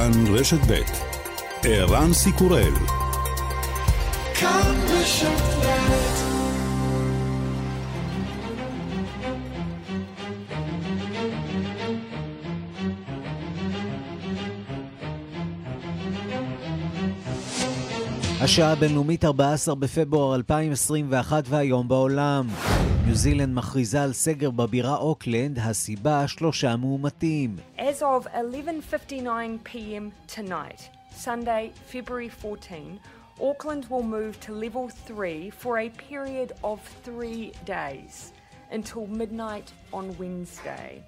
כאן רשת ב' ערן סיקורל השעה הבינלאומית 14 בפברואר 2021 והיום בעולם. ניו זילנד מכריזה על סגר בבירה אוקלנד, הסיבה שלושה מאומתים. As of 11:59 p.m. tonight, Sunday, February 14, Auckland will move to level 3 for a period of 3 days until midnight on Wednesday.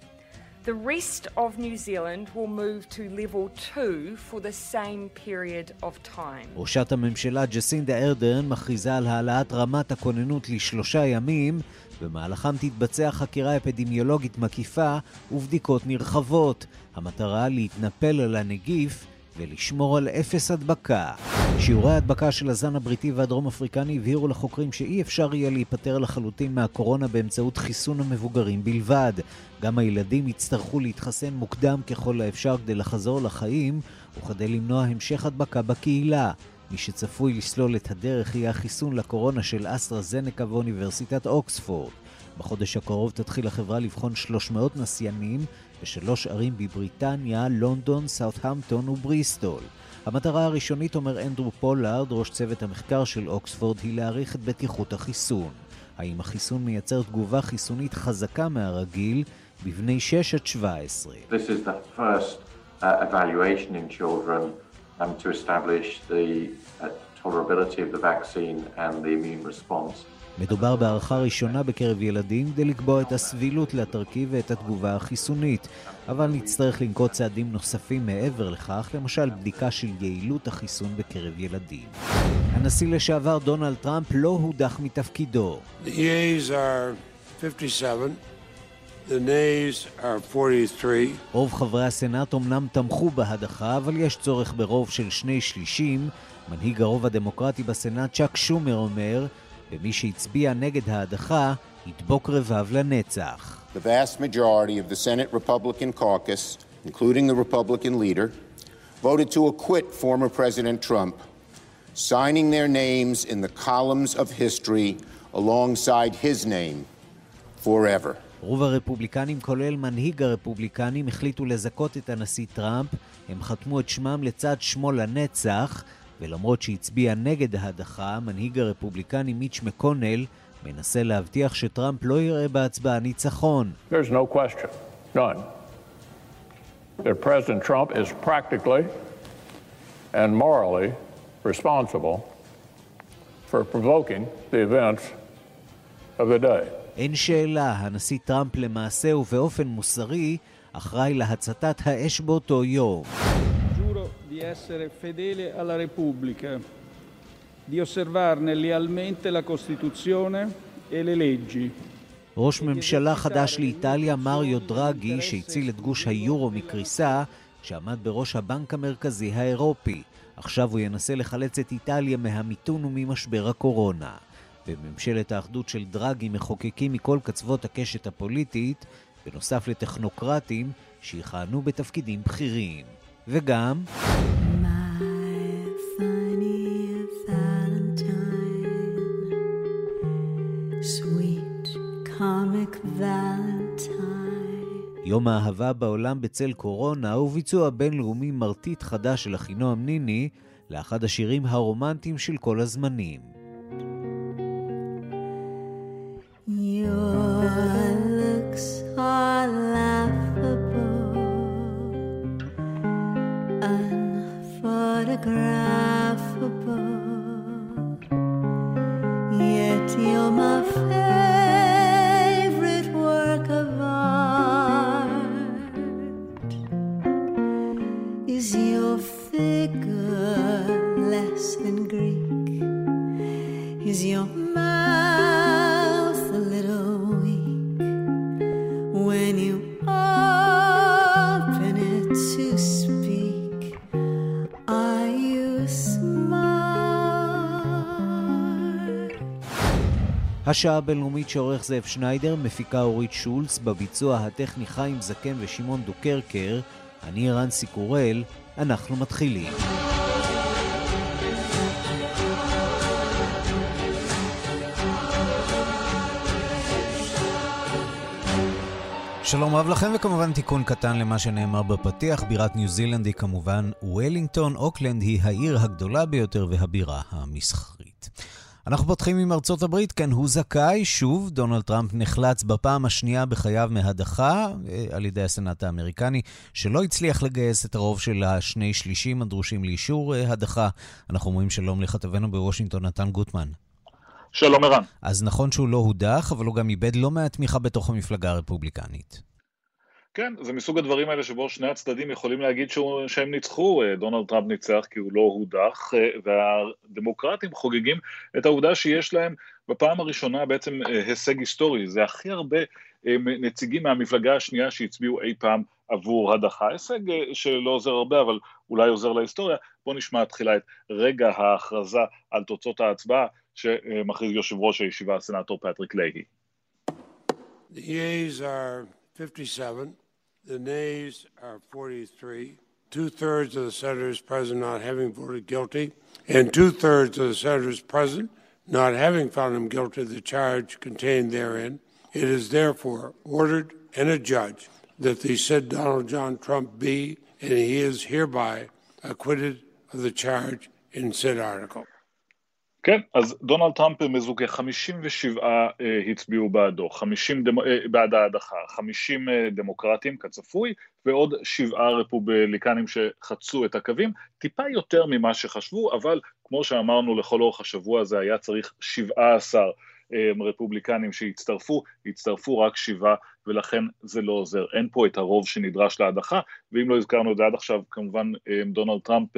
The rest of New Zealand will move to level 2 for the same period of time. ראשת הממשלה ג'סינדה ארדרן מכריזה על העלאת רמת הכוננות לשלושה ימים, במהלכם תתבצע חקירה אפידמיולוגית מקיפה ובדיקות נרחבות. המטרה להתנפל על הנגיף ולשמור על אפס הדבקה. שיעורי ההדבקה של הזן הבריטי והדרום אפריקני הבהירו לחוקרים שאי אפשר יהיה להיפטר לחלוטין מהקורונה באמצעות חיסון המבוגרים בלבד. גם הילדים יצטרכו להתחסן מוקדם ככל האפשר כדי לחזור לחיים וכדי למנוע המשך הדבקה בקהילה. מי שצפוי לסלול את הדרך יהיה החיסון לקורונה של אסטרזנקה ואוניברסיטת אוקספורד. בחודש הקרוב תתחיל החברה לבחון 300 נסיינים בשלוש ערים בבריטניה, לונדון, סאות'המפטון ובריסטול. המטרה הראשונית, אומר אנדרו פולארד, ראש צוות המחקר של אוקספורד, היא להעריך את בטיחות החיסון. האם החיסון מייצר תגובה חיסונית חזקה מהרגיל בבני 6 עד 17? This is the first uh, evaluation in children um, to establish the uh, tolerability of the vaccine and the immune response. מדובר בהערכה ראשונה בקרב ילדים כדי לקבוע את הסבילות לתרכיב ואת התגובה החיסונית, אבל נצטרך לנקוט צעדים נוספים מעבר לכך, למשל בדיקה של יעילות החיסון בקרב ילדים. הנשיא לשעבר דונלד טראמפ לא הודח מתפקידו. The yeas are 57. The nays are 43. רוב חברי הסנאט אמנם תמכו בהדחה, אבל יש צורך ברוב של שני שלישים. מנהיג הרוב הדמוקרטי בסנאט, צ'אק שומר, אומר ומי שהצביע נגד ההדחה ידבוק רבב לנצח. The vast majority of the Senate Republican caucus, including the Republican leader, voted to acquit former President Trump, signing their names in the columns of history alongside his name forever. רוב הרפובליקנים, כולל מנהיג הרפובליקנים, החליטו לזכות את הנשיא טראמפ. הם חתמו את שמם לצד שמו לנצח, ולמרות שהצביע נגד ההדחה, מנהיג הרפובליקני מיץ' מקונל מנסה להבטיח שטראמפ לא יראה בהצבעה ניצחון. There's no question, none, that President Trump is practically and morally responsible for provoking the events of the day. אין שאלה, הנשיא טראמפ למעשה ובאופן מוסרי אחראי להצתת האש באותו יום. Essere fedele alla Repubblica, di osservarne lealmente la Costituzione e le leggi. ראש ממשלה חדש לאיטליה, מריו דרגי, שהציל את גוש היורו מקריסה, שעמד בראש הבנק המרכזי האירופי. עכשיו הוא ינסה לחלץ את איטליה מהמיתון וממשבר הקורונה. בממשלת האחדות של דרגי מחוקקים מכל קצוות הקשת הפוליטית, בנוסף לטכנוקרטים שיכהנו בתפקידים בכירים. וגם... יום האהבה בעולם בצל קורונה הוא ביצוע בינלאומי מרטיט חדש של אחינועם ניני לאחד השירים הרומנטיים של כל הזמנים. Your looks are laughable, unphotographable, yet you're my השעה הבינלאומית שעורך זאב שניידר, מפיקה אורית שולץ, בביצוע הטכני חיים זקן ושמעון דוקרקר, אני ערן סיקורל, אנחנו מתחילים. שלום רב לכם, וכמובן תיקון קטן למה שנאמר בפתיח. בירת ניו זילנד היא כמובן וולינגטון. אוקלנד היא העיר הגדולה ביותר והבירה המסחרית. אנחנו פותחים עם ארצות הברית, כן, הוא זכאי. שוב, דונלד טראמפ נחלץ בפעם השנייה בחייו מהדחה אה, על ידי הסנאט האמריקני, שלא הצליח לגייס את הרוב של השני שלישים הדרושים לאישור אה, הדחה. אנחנו אומרים שלום לכתבנו בוושינגטון, נתן גוטמן. שלום ערן. אז נכון שהוא לא הודח, אבל הוא גם איבד לא מעט תמיכה בתוך המפלגה הרפובליקנית. כן, זה מסוג הדברים האלה שבו שני הצדדים יכולים להגיד שהוא, שהם ניצחו, אה, דונלד טראמפ ניצח כי הוא לא הודח, אה, והדמוקרטים חוגגים את העובדה שיש להם בפעם הראשונה בעצם אה, הישג היסטורי, זה הכי הרבה נציגים מהמפלגה השנייה שהצביעו אי פעם עבור הדחה, הישג שלא עוזר הרבה אבל אולי עוזר להיסטוריה, בואו נשמע תחילה את רגע ההכרזה על תוצאות ההצבעה שמכריז יושב ראש הישיבה הסנאטור פטריק להי. The yeas are 57. The nays are 43. Two thirds of the senators present not having voted guilty, and two thirds of the senators present not having found him guilty of the charge contained therein. It is therefore ordered and adjudged that the said Donald John Trump be, and he is hereby acquitted of the charge in said article. כן, אז דונלד טראמפ מזוכה, 57 אה, הצביעו בעדו, 50 דמ... אה, בעד ההדחה, 50 אה, דמוקרטים כצפוי, ועוד שבעה רפובליקנים שחצו את הקווים, טיפה יותר ממה שחשבו, אבל כמו שאמרנו לכל אורך השבוע הזה היה צריך 17 רפובליקנים שהצטרפו, הצטרפו רק שבעה ולכן זה לא עוזר. אין פה את הרוב שנדרש להדחה, ואם לא הזכרנו את זה עד עכשיו, כמובן דונלד טראמפ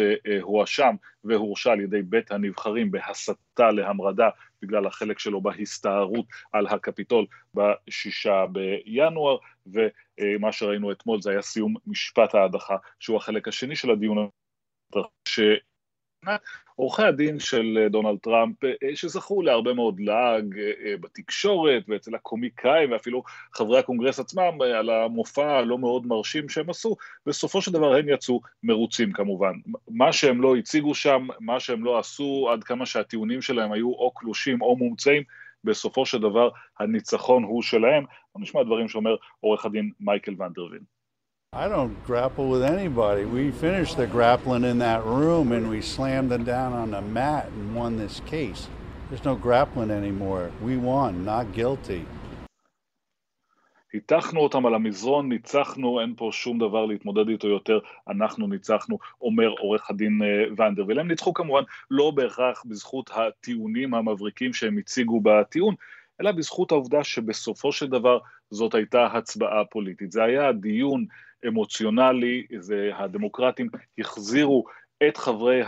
הואשם והורשע על ידי בית הנבחרים בהסתה להמרדה בגלל החלק שלו בהסתערות על הקפיטול בשישה בינואר, ומה שראינו אתמול זה היה סיום משפט ההדחה, שהוא החלק השני של הדיון. ש... עורכי הדין של אה, דונלד טראמפ, אה, שזכו להרבה מאוד לעג אה, בתקשורת ואצל הקומיקאים ואפילו חברי הקונגרס עצמם על המופע הלא מאוד מרשים שהם עשו, בסופו של דבר הם יצאו מרוצים כמובן. מה שהם לא הציגו שם, מה שהם לא עשו, עד כמה שהטיעונים שלהם היו או קלושים או מומצאים, בסופו של דבר הניצחון הוא שלהם. נשמע דברים שאומר עורך הדין מייקל ון דר וין. I don't grapple with anybody. We finished the grappling in that room and we slammed them down on the mat and won this case. There's no grappling anymore. We won, not guilty. היתכנו אותם על המזרון, ניצחנו, אין פה שום דבר להתמודד איתו יותר, אנחנו ניצחנו, אומר עורך הדין ונדר. והם ניצחו כמובן לא בהכרח בזכות הטיעונים המבריקים שהם הציגו בטיעון, אלא בזכות העובדה שבסופו של דבר זאת הייתה הצבעה פוליטית. זה היה דיון אמוציונלי, זה הדמוקרטים החזירו את חברי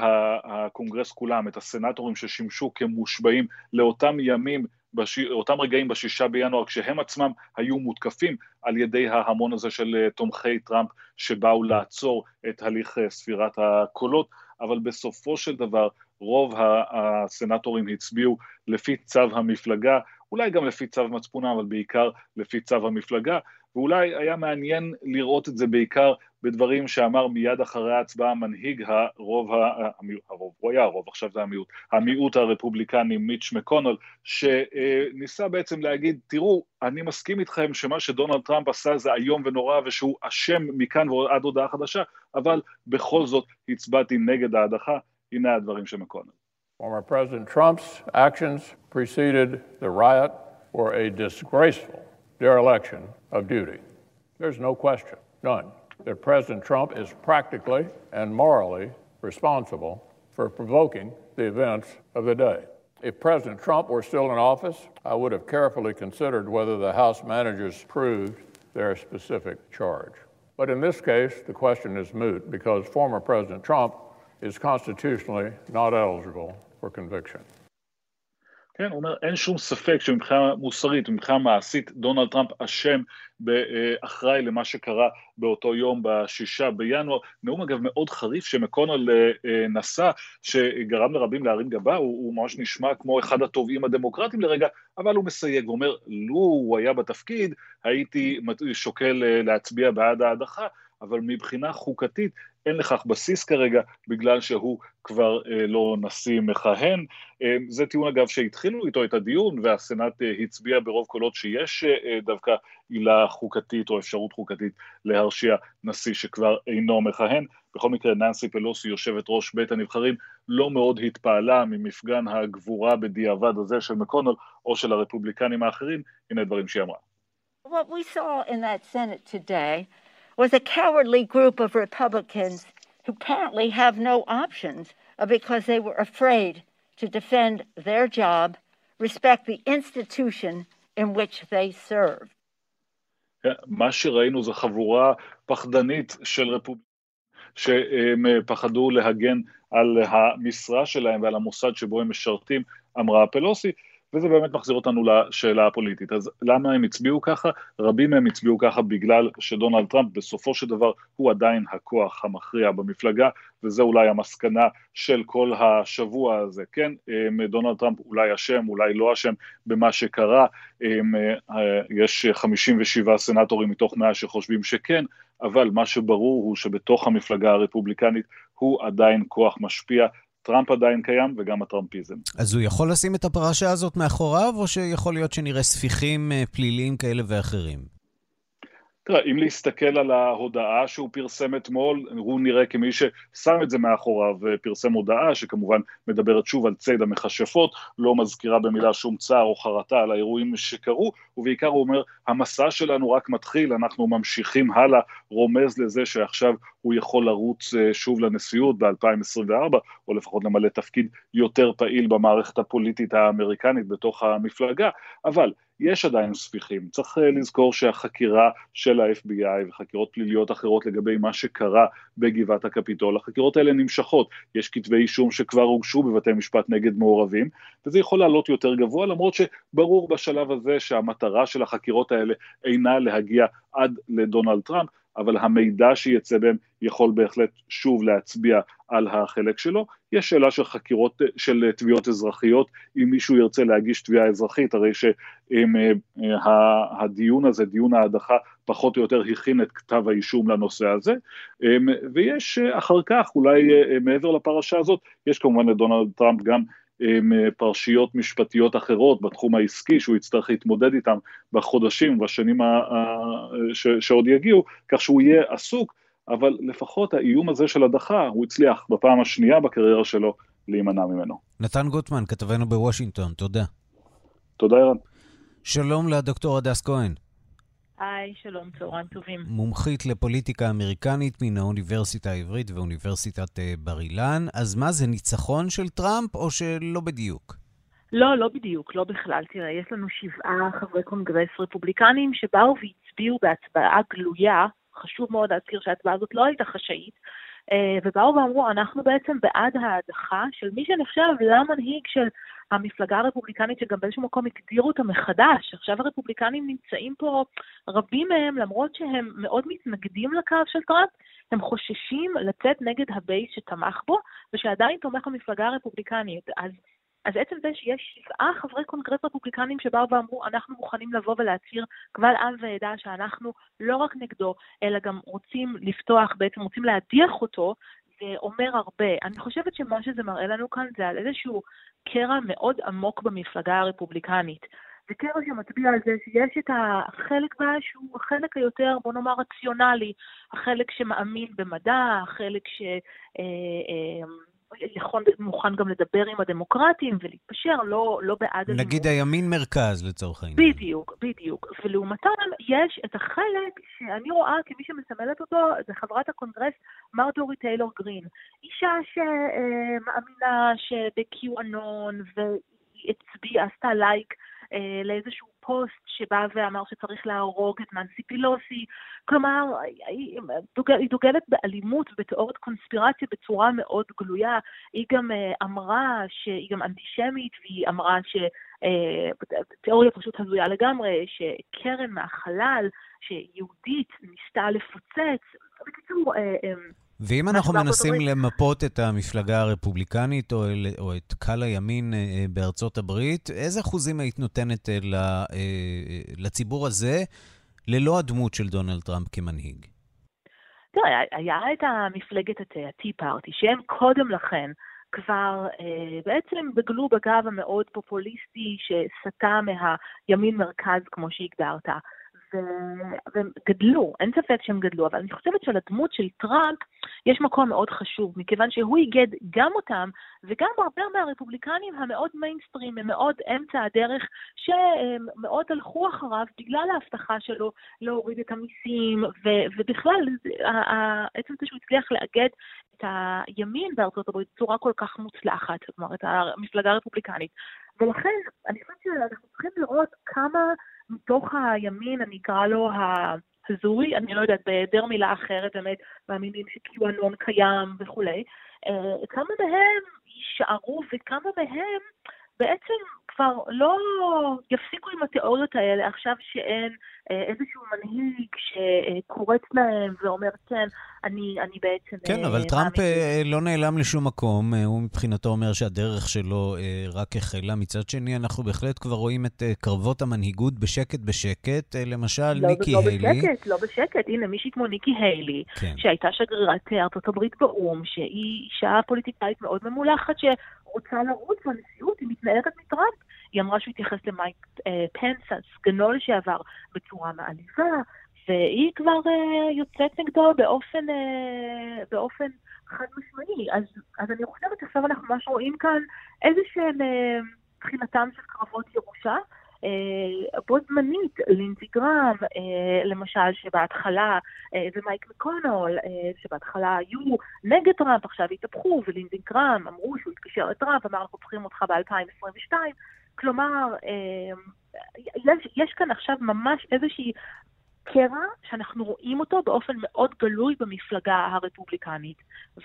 הקונגרס כולם, את הסנטורים ששימשו כמושבעים לאותם ימים, בש... אותם רגעים בשישה בינואר, כשהם עצמם היו מותקפים על ידי ההמון הזה של אה, תומכי טראמפ שבאו לעצור את הליך אה, ספירת הקולות, אבל בסופו של דבר רוב הסנטורים הצביעו לפי צו המפלגה, אולי גם לפי צו מצפונם, אבל בעיקר לפי צו המפלגה, ואולי היה מעניין לראות את זה בעיקר בדברים שאמר מיד אחרי ההצבעה מנהיג הרוב, הרוב, הוא היה הרוב, עכשיו זה המיעוט, המיעוט הרפובליקני מיץ' מקונל, שניסה בעצם להגיד, תראו, אני מסכים איתכם שמה שדונלד טראמפ עשה זה איום ונורא ושהוא אשם מכאן ועד הודעה חדשה, אבל בכל זאת הצבעתי נגד ההדחה, הנה הדברים של מקונל. Former President Trump's actions preceded the riot were a disgraceful dereliction of duty. There's no question, none, that President Trump is practically and morally responsible for provoking the events of the day. If President Trump were still in office, I would have carefully considered whether the House managers proved their specific charge. But in this case, the question is moot because former President Trump is constitutionally not eligible for conviction. כן, הוא אומר, אין שום ספק שמבחינה מוסרית ומבחינה מעשית דונלד טראמפ אשם, אחראי למה שקרה באותו יום בשישה בינואר. נאום אגב מאוד חריף שמקונל אה, אה, נשא, שגרם לרבים להרים גבה, הוא, הוא ממש נשמע כמו אחד התובעים הדמוקרטיים לרגע, אבל הוא מסייג ואומר, לו הוא היה בתפקיד, הייתי שוקל אה, להצביע בעד ההדחה, אבל מבחינה חוקתית אין לכך בסיס כרגע, בגלל שהוא כבר אה, לא נשיא מכהן. אה, זה טיעון אגב שהתחילו איתו את הדיון, והסנאט אה, הצביע ברוב קולות שיש אה, אה, דווקא עילה חוקתית או אפשרות חוקתית להרשיע נשיא שכבר אינו מכהן. בכל מקרה, ננסי פלוסי, יושבת ראש בית הנבחרים, לא מאוד התפעלה ממפגן הגבורה בדיעבד הזה של מקונל או של הרפובליקנים האחרים. הנה הדברים שהיא אמרה. What we saw in that Senate today was a cowardly group of Republicans who apparently have no options because they were afraid to defend their job, respect the institution in which they serve. מה שראינו זה חבורה פחדנית של רפובליקנים שהם פחדו להגן על המשרה שלהם ועל המוסד שבו הם משרתים, אמרה פלוסי, וזה באמת מחזיר אותנו לשאלה הפוליטית. אז למה הם הצביעו ככה? רבים מהם הצביעו ככה בגלל שדונלד טראמפ בסופו של דבר הוא עדיין הכוח המכריע במפלגה, וזה אולי המסקנה של כל השבוע הזה, כן? דונלד טראמפ אולי אשם, אולי לא אשם במה שקרה, יש 57 סנטורים מתוך 100 שחושבים שכן, אבל מה שברור הוא שבתוך המפלגה הרפובליקנית הוא עדיין כוח משפיע, טראמפ עדיין קיים וגם הטראמפיזם. אז הוא יכול לשים את הפרשה הזאת מאחוריו, או שיכול להיות שנראה ספיחים פליליים כאלה ואחרים? תראה, אם להסתכל על ההודעה שהוא פרסם אתמול, הוא נראה כמי ששם את זה מאחוריו ופרסם הודעה שכמובן מדברת שוב על ציד המכשפות, לא מזכירה במילה שום צער או חרטה על האירועים שקרו, ובעיקר הוא אומר, המסע שלנו רק מתחיל, אנחנו ממשיכים הלאה, רומז לזה שעכשיו הוא יכול לרוץ שוב לנשיאות ב-2024, או לפחות למלא תפקיד יותר פעיל במערכת הפוליטית האמריקנית בתוך המפלגה, אבל יש עדיין ספיחים. צריך לזכור שהחקירה של ה-FBI וחקירות פליליות אחרות לגבי מה שקרה בגבעת הקפיטול, החקירות האלה נמשכות. יש כתבי אישום שכבר הוגשו בבתי משפט נגד מעורבים, וזה יכול לעלות יותר גבוה, למרות שברור בשלב הזה שהמטרה של החקירות האלה אינה להגיע עד לדונלד טראמפ, אבל המידע שיצא בהם יכול בהחלט שוב להצביע על החלק שלו. יש שאלה של חקירות, של תביעות אזרחיות, אם מישהו ירצה להגיש תביעה אזרחית, הרי שהדיון הזה, דיון ההדחה, פחות או יותר הכין את כתב האישום לנושא הזה, ויש אחר כך, אולי מעבר לפרשה הזאת, יש כמובן לדונלד טראמפ גם פרשיות משפטיות אחרות בתחום העסקי שהוא יצטרך להתמודד איתם בחודשים, בשנים שעוד יגיעו, כך שהוא יהיה עסוק, אבל לפחות האיום הזה של הדחה, הוא הצליח בפעם השנייה בקריירה שלו להימנע ממנו. נתן גוטמן, כתבנו בוושינגטון, תודה. תודה, ערן. שלום לדוקטור הדס כהן. היי, שלום, צהריים טובים. מומחית לפוליטיקה אמריקנית מן האוניברסיטה העברית ואוניברסיטת בר אילן. אז מה, זה ניצחון של טראמפ או שלא בדיוק? לא, לא בדיוק, לא בכלל. תראה, יש לנו שבעה חברי קונגרס רפובליקנים שבאו והצביעו בהצבעה גלויה, חשוב מאוד להזכיר שההצבעה הזאת לא הייתה חשאית, ובאו ואמרו, אנחנו בעצם בעד ההדחה של מי שנחשב למנהיג של המפלגה הרפובליקנית, שגם באיזשהו מקום הגדירו אותה מחדש. עכשיו הרפובליקנים נמצאים פה, רבים מהם, למרות שהם מאוד מתנגדים לקו של טראמפ, הם חוששים לצאת נגד ה base שתמך בו, ושעדיין תומך במפלגה הרפובליקנית. אז אז עצם זה שיש שבעה חברי קונגרס רפובליקנים שבאו ואמרו, אנחנו מוכנים לבוא ולהצהיר קבל עם ועדה שאנחנו לא רק נגדו, אלא גם רוצים לפתוח, בעצם רוצים להדיח אותו, זה אומר הרבה. אני חושבת שמה שזה מראה לנו כאן זה על איזשהו קרע מאוד עמוק במפלגה הרפובליקנית. זה קרע שמצביע על זה שיש את החלק בה שהוא החלק היותר, בוא נאמר, רציונלי, החלק שמאמין במדע, החלק ש... אה, אה, יכול, מוכן גם לדבר עם הדמוקרטים ולהתפשר, לא, לא בעד... נגיד. הימין מרכז לצורך העניין. בדיוק, בדיוק. ולעומתם יש את החלק שאני רואה כמי שמסמלת אותו, זה חברת הקונגרס מרג'ורי טיילור גרין. אישה שמאמינה בקיואנון והיא הצביעה, עשתה לייק אה, לאיזשהו פוסט שבא ואמר שצריך להרוג את ננסי פילוסי. כלומר, היא, דוגלת באלימות ובתיאוריית קונספירציה בצורה מאוד גלויה. היא גם אה, אמרה שהיא גם אנטישמית, והיא אמרה ש... אה, תיאוריה פשוט הזויה לגמרי, שקרן מהחלל, שיהודית ניסתה לפוצץ. בקיצור, ואם אנחנו מנסים למפות את המפלגה הרפובליקנית או, או את קהל הימין אה, בארצות הברית, איזה אחוזים היית נותנת אה, לציבור הזה ללא הדמות של דונלד טראמפ כמנהיג? תראה, היה את המפלגת ה-Tea Party, שהם קודם לכן כבר אה, בעצם דגלו בגב המאוד פופוליסטי שסטה מהימין מרכז, כמו שהגדרת. והם גדלו, אין ספק שהם גדלו, אבל אני חושבת שלדמות של טראמפ יש מקום מאוד חשוב, מכיוון שהוא איגד גם אותם וגם הרבה מהרפובליקנים המאוד מיינסטרים, הם מאוד אמצע הדרך, שמאוד הלכו אחריו בגלל ההבטחה שלו להוריד את המיסים, ו- ובכלל, עצם זה שהוא הצליח לאגד את הימין בארצות הברית בצורה כל כך מוצלחת, כלומר, את המפלגה הרפובליקנית. ולכן, אני חושבת שאנחנו צריכים לראות כמה מתוך הימין, אני אקרא לו ההזוי, אני לא יודעת, בהיעדר מילה אחרת, באמת, מאמינים שקיואנון קיים וכולי, אה, כמה מהם יישארו וכמה מהם בעצם כבר לא יפסיקו עם התיאוריות האלה עכשיו שאין אה, איזשהו מנהיג שקורץ להם ואומר, כן, אני, אני בעצם... כן, אבל אה, טראמפ אה, לא נעלם לשום מקום. הוא מבחינתו אומר שהדרך שלו רק החלה. מצד שני, אנחנו בהחלט כבר רואים את קרבות המנהיגות בשקט בשקט. למשל, לא, ניקי לא היילי. לא בשקט, לא בשקט. הנה, מישהי כמו ניקי היילי, כן. שהייתה שגרירת ארצות הברית באו"ם, שהיא אישה פוליטיקאית מאוד ממולחת, שרוצה לרוץ בנשיאות, היא מתנערת מטראמפ. היא אמרה שהוא התייחס למייק אה, פנס, סגנו לשעבר, בצורה מעליבה, והיא כבר אה, יוצאת נגדו באופן, אה, באופן חד משמעי. אז, אז אני חושבת שעכשיו אנחנו ממש רואים כאן איזה שהם תחילתם של קרבות ירושה. Uh, בו זמנית, לינזי גרם, uh, למשל, שבהתחלה, uh, ומייק מקונול, שבהתחלה היו נגד טראמפ, עכשיו התהפכו, ולינזי גרם אמרו שהוא התקשר לטראמפ, אמר אנחנו צריכים אותך ב-2022, כלומר, יש, יש כאן עכשיו ממש איזושהי קרע שאנחנו רואים אותו באופן מאוד גלוי במפלגה הרפובליקנית.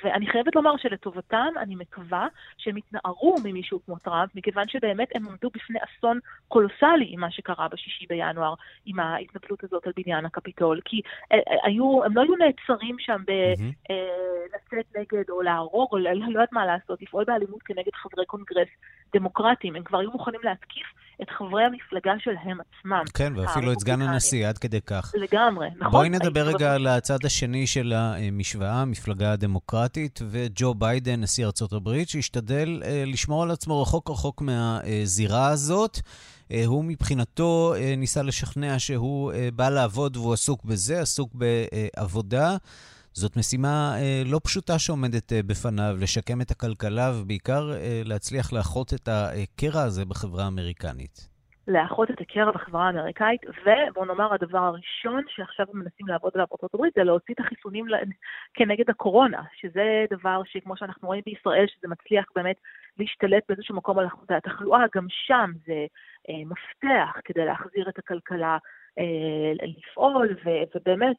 ואני חייבת לומר שלטובתם, אני מקווה שהם יתנערו ממישהו כמו טראמפ, מכיוון שבאמת הם עמדו בפני אסון קולוסלי עם מה שקרה בשישי בינואר, עם ההתנפלות הזאת על בניין הקפיטול. כי אה, אה, היו, הם לא היו נעצרים שם בלצאת mm-hmm. נגד או להרוג, או לא יודעת מה לעשות, לפעול באלימות כנגד חברי קונגרס דמוקרטיים. הם כבר היו מוכנים להתקיף את חברי המפלגה שלהם עצמם. כן, ואפילו את סגן הנשיא, עד כדי כך. לגמרי, נכון. בואי נדבר רגע על הצד השני של המשוואה, המפלגה הדמוקרטית, וג'ו ביידן, נשיא ארצות הברית, שהשתדל אה, לשמור על עצמו רחוק רחוק מהזירה הזאת. אה, הוא מבחינתו אה, ניסה לשכנע שהוא בא לעבוד והוא עסוק בזה, עסוק בעבודה. זאת משימה אה, לא פשוטה שעומדת אה, בפניו, לשקם את הכלכלה ובעיקר אה, להצליח לאחות את הקרע הזה בחברה האמריקנית. לאחות את הקרע בחברה האמריקאית, ובוא נאמר, הדבר הראשון שעכשיו מנסים לעבוד עליו בארצות הברית זה להוציא את החיסונים כנגד הקורונה, שזה דבר שכמו שאנחנו רואים בישראל, שזה מצליח באמת להשתלט באיזשהו מקום על התחלואה, גם שם זה אה, מפתח כדי להחזיר את הכלכלה אה, לפעול, ו- ובאמת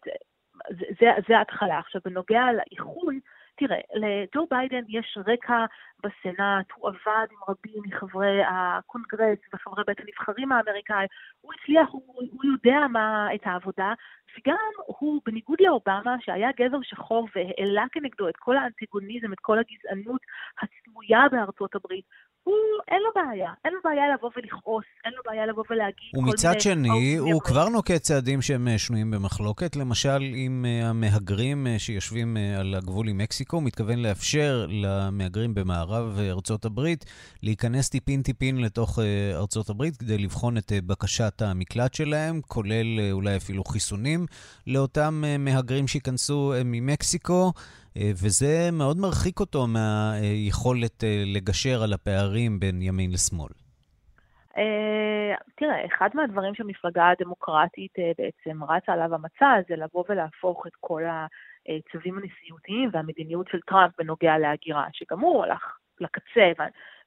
זה, זה, זה ההתחלה. עכשיו, בנוגע לאיחוי, תראה, לג'ו ביידן יש רקע בסנאט, הוא עבד עם רבים מחברי הקונגרס וחברי בית הנבחרים האמריקאי, הוא הצליח, הוא, הוא יודע מה, את העבודה, וגם הוא, בניגוד לאובמה, שהיה גבר שחור והעלה כנגדו את כל האנטיגוניזם, את כל הגזענות הסמויה בארצות הברית, הוא, אין לו בעיה. אין לו בעיה לבוא ולכעוס, אין לו בעיה לבוא ולהגיד כל מיני... ומצד שני, הוא כבר נוקט צעדים שהם אה, שנויים במחלוקת. למשל, עם אה, המהגרים אה, שיושבים על הגבול עם מקסיקו, הוא מתכוון לאפשר למהגרים במערב ארצות הברית להיכנס טיפין-טיפין לתוך ארצות הברית כדי לבחון את בקשת המקלט שלהם, כולל אולי אפילו חיסונים לאותם מהגרים שייכנסו ממקסיקו. אה, וזה מאוד מרחיק אותו מהיכולת אה, לגשר על הפערים בין ימין לשמאל. אה, תראה, אחד מהדברים שהמפלגה הדמוקרטית בעצם רצה עליו המצע זה לבוא ולהפוך את כל הצווים הנשיאותיים והמדיניות של טראמפ בנוגע להגירה, שגם הוא הלך לקצה,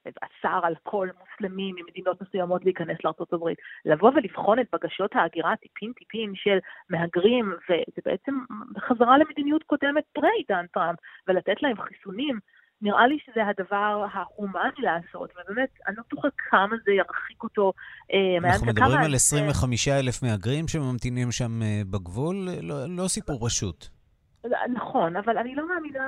ואסר על כל מוסלמי ממדינות מסוימות להיכנס לארה"ב, לבוא ולבחון את בקשות ההגירה טיפין-טיפין של מהגרים, וזה בעצם חזרה למדיניות קודמת פרה-עידן טראמפ, ולתת להם חיסונים, נראה לי שזה הדבר ההומני לעשות, ובאמת, אני לא בטוחה כמה זה ירחיק אותו. אה, אנחנו מדברים על 25 אלף מהגרים שממתינים שם אה, בגבול, לא, לא סיפור פשוט. נכון, אבל אני לא מאמינה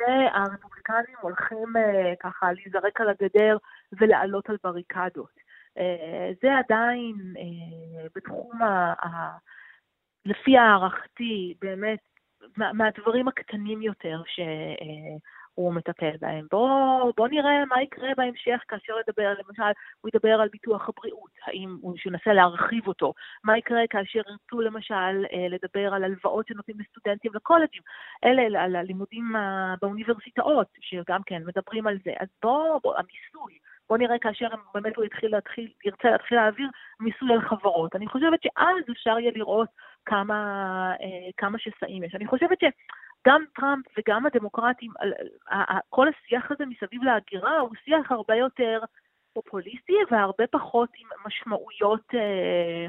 והרפובליקנים הולכים uh, ככה להיזרק על הגדר ולעלות על בריקדות. Uh, זה עדיין uh, בתחום ה... ה... לפי הערכתי, באמת מה, מהדברים הקטנים יותר ש... הוא מטפל בהם. בואו בוא נראה מה יקרה בהמשך כאשר ידבר, למשל, הוא ידבר על ביטוח הבריאות, האם הוא ינסה להרחיב אותו, מה יקרה כאשר ירצו למשל אה, לדבר על הלוואות שנותנים לסטודנטים לקולג'ים, אלה על הלימודים באוניברסיטאות, שגם כן מדברים על זה. אז בואו, בוא, המיסוי, בואו נראה כאשר באמת הוא יתחיל להתחיל, ירצה להתחיל להעביר מיסוי על חברות. אני חושבת שאז אפשר יהיה לראות כמה, אה, כמה שסעים יש. אני חושבת ש... גם טראמפ וגם הדמוקרטים, כל השיח הזה מסביב להגירה הוא שיח הרבה יותר פופוליסטי והרבה פחות עם משמעויות, אה,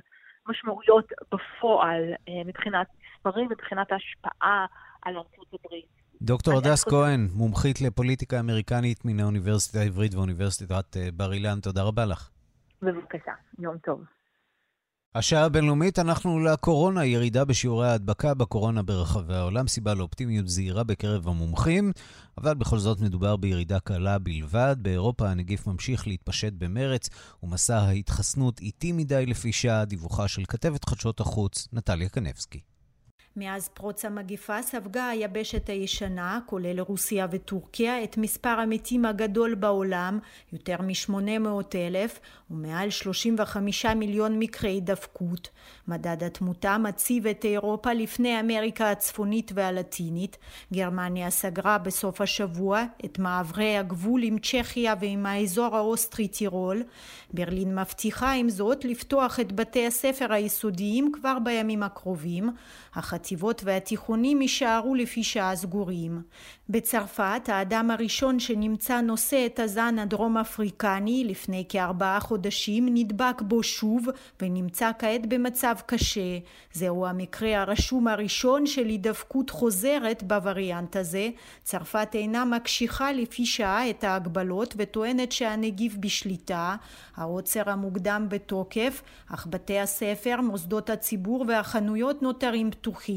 משמעויות בפועל אה, מבחינת מספרים, מבחינת ההשפעה על ארצות הברית. דוקטור הדס כהן, מומחית לפוליטיקה אמריקנית מן האוניברסיטה העברית ואוניברסיטת אה, בר אילן, תודה רבה לך. בבקשה, יום טוב. השעה הבינלאומית, אנחנו לקורונה, ירידה בשיעורי ההדבקה בקורונה ברחבי העולם, סיבה לאופטימיות זהירה בקרב המומחים, אבל בכל זאת מדובר בירידה קלה בלבד. באירופה הנגיף ממשיך להתפשט במרץ, ומסע ההתחסנות איטי מדי לפי שעה, דיווחה של כתבת חדשות החוץ, נטליה קנבסקי. מאז פרוץ המגיפה ספגה היבשת הישנה, כולל רוסיה וטורקיה, את מספר המתים הגדול בעולם, יותר מ-800 אלף, ומעל 35 מיליון מקרי הידבקות. מדד התמותה מציב את אירופה לפני אמריקה הצפונית והלטינית. גרמניה סגרה בסוף השבוע את מעברי הגבול עם צ'כיה ועם האזור האוסטרי-טירול. ברלין מבטיחה עם זאת לפתוח את בתי הספר היסודיים כבר בימים הקרובים. החטיבות והתיכונים יישארו לפי שעה סגורים. בצרפת האדם הראשון שנמצא נושא את הזן הדרום אפריקני לפני כארבעה חודשים נדבק בו שוב ונמצא כעת במצב קשה. זהו המקרה הרשום הראשון של הידבקות חוזרת בווריאנט הזה. צרפת אינה מקשיחה לפי שעה את ההגבלות וטוענת שהנגיף בשליטה. העוצר המוקדם בתוקף, אך בתי הספר, מוסדות הציבור והחנויות נותרים פתוחים.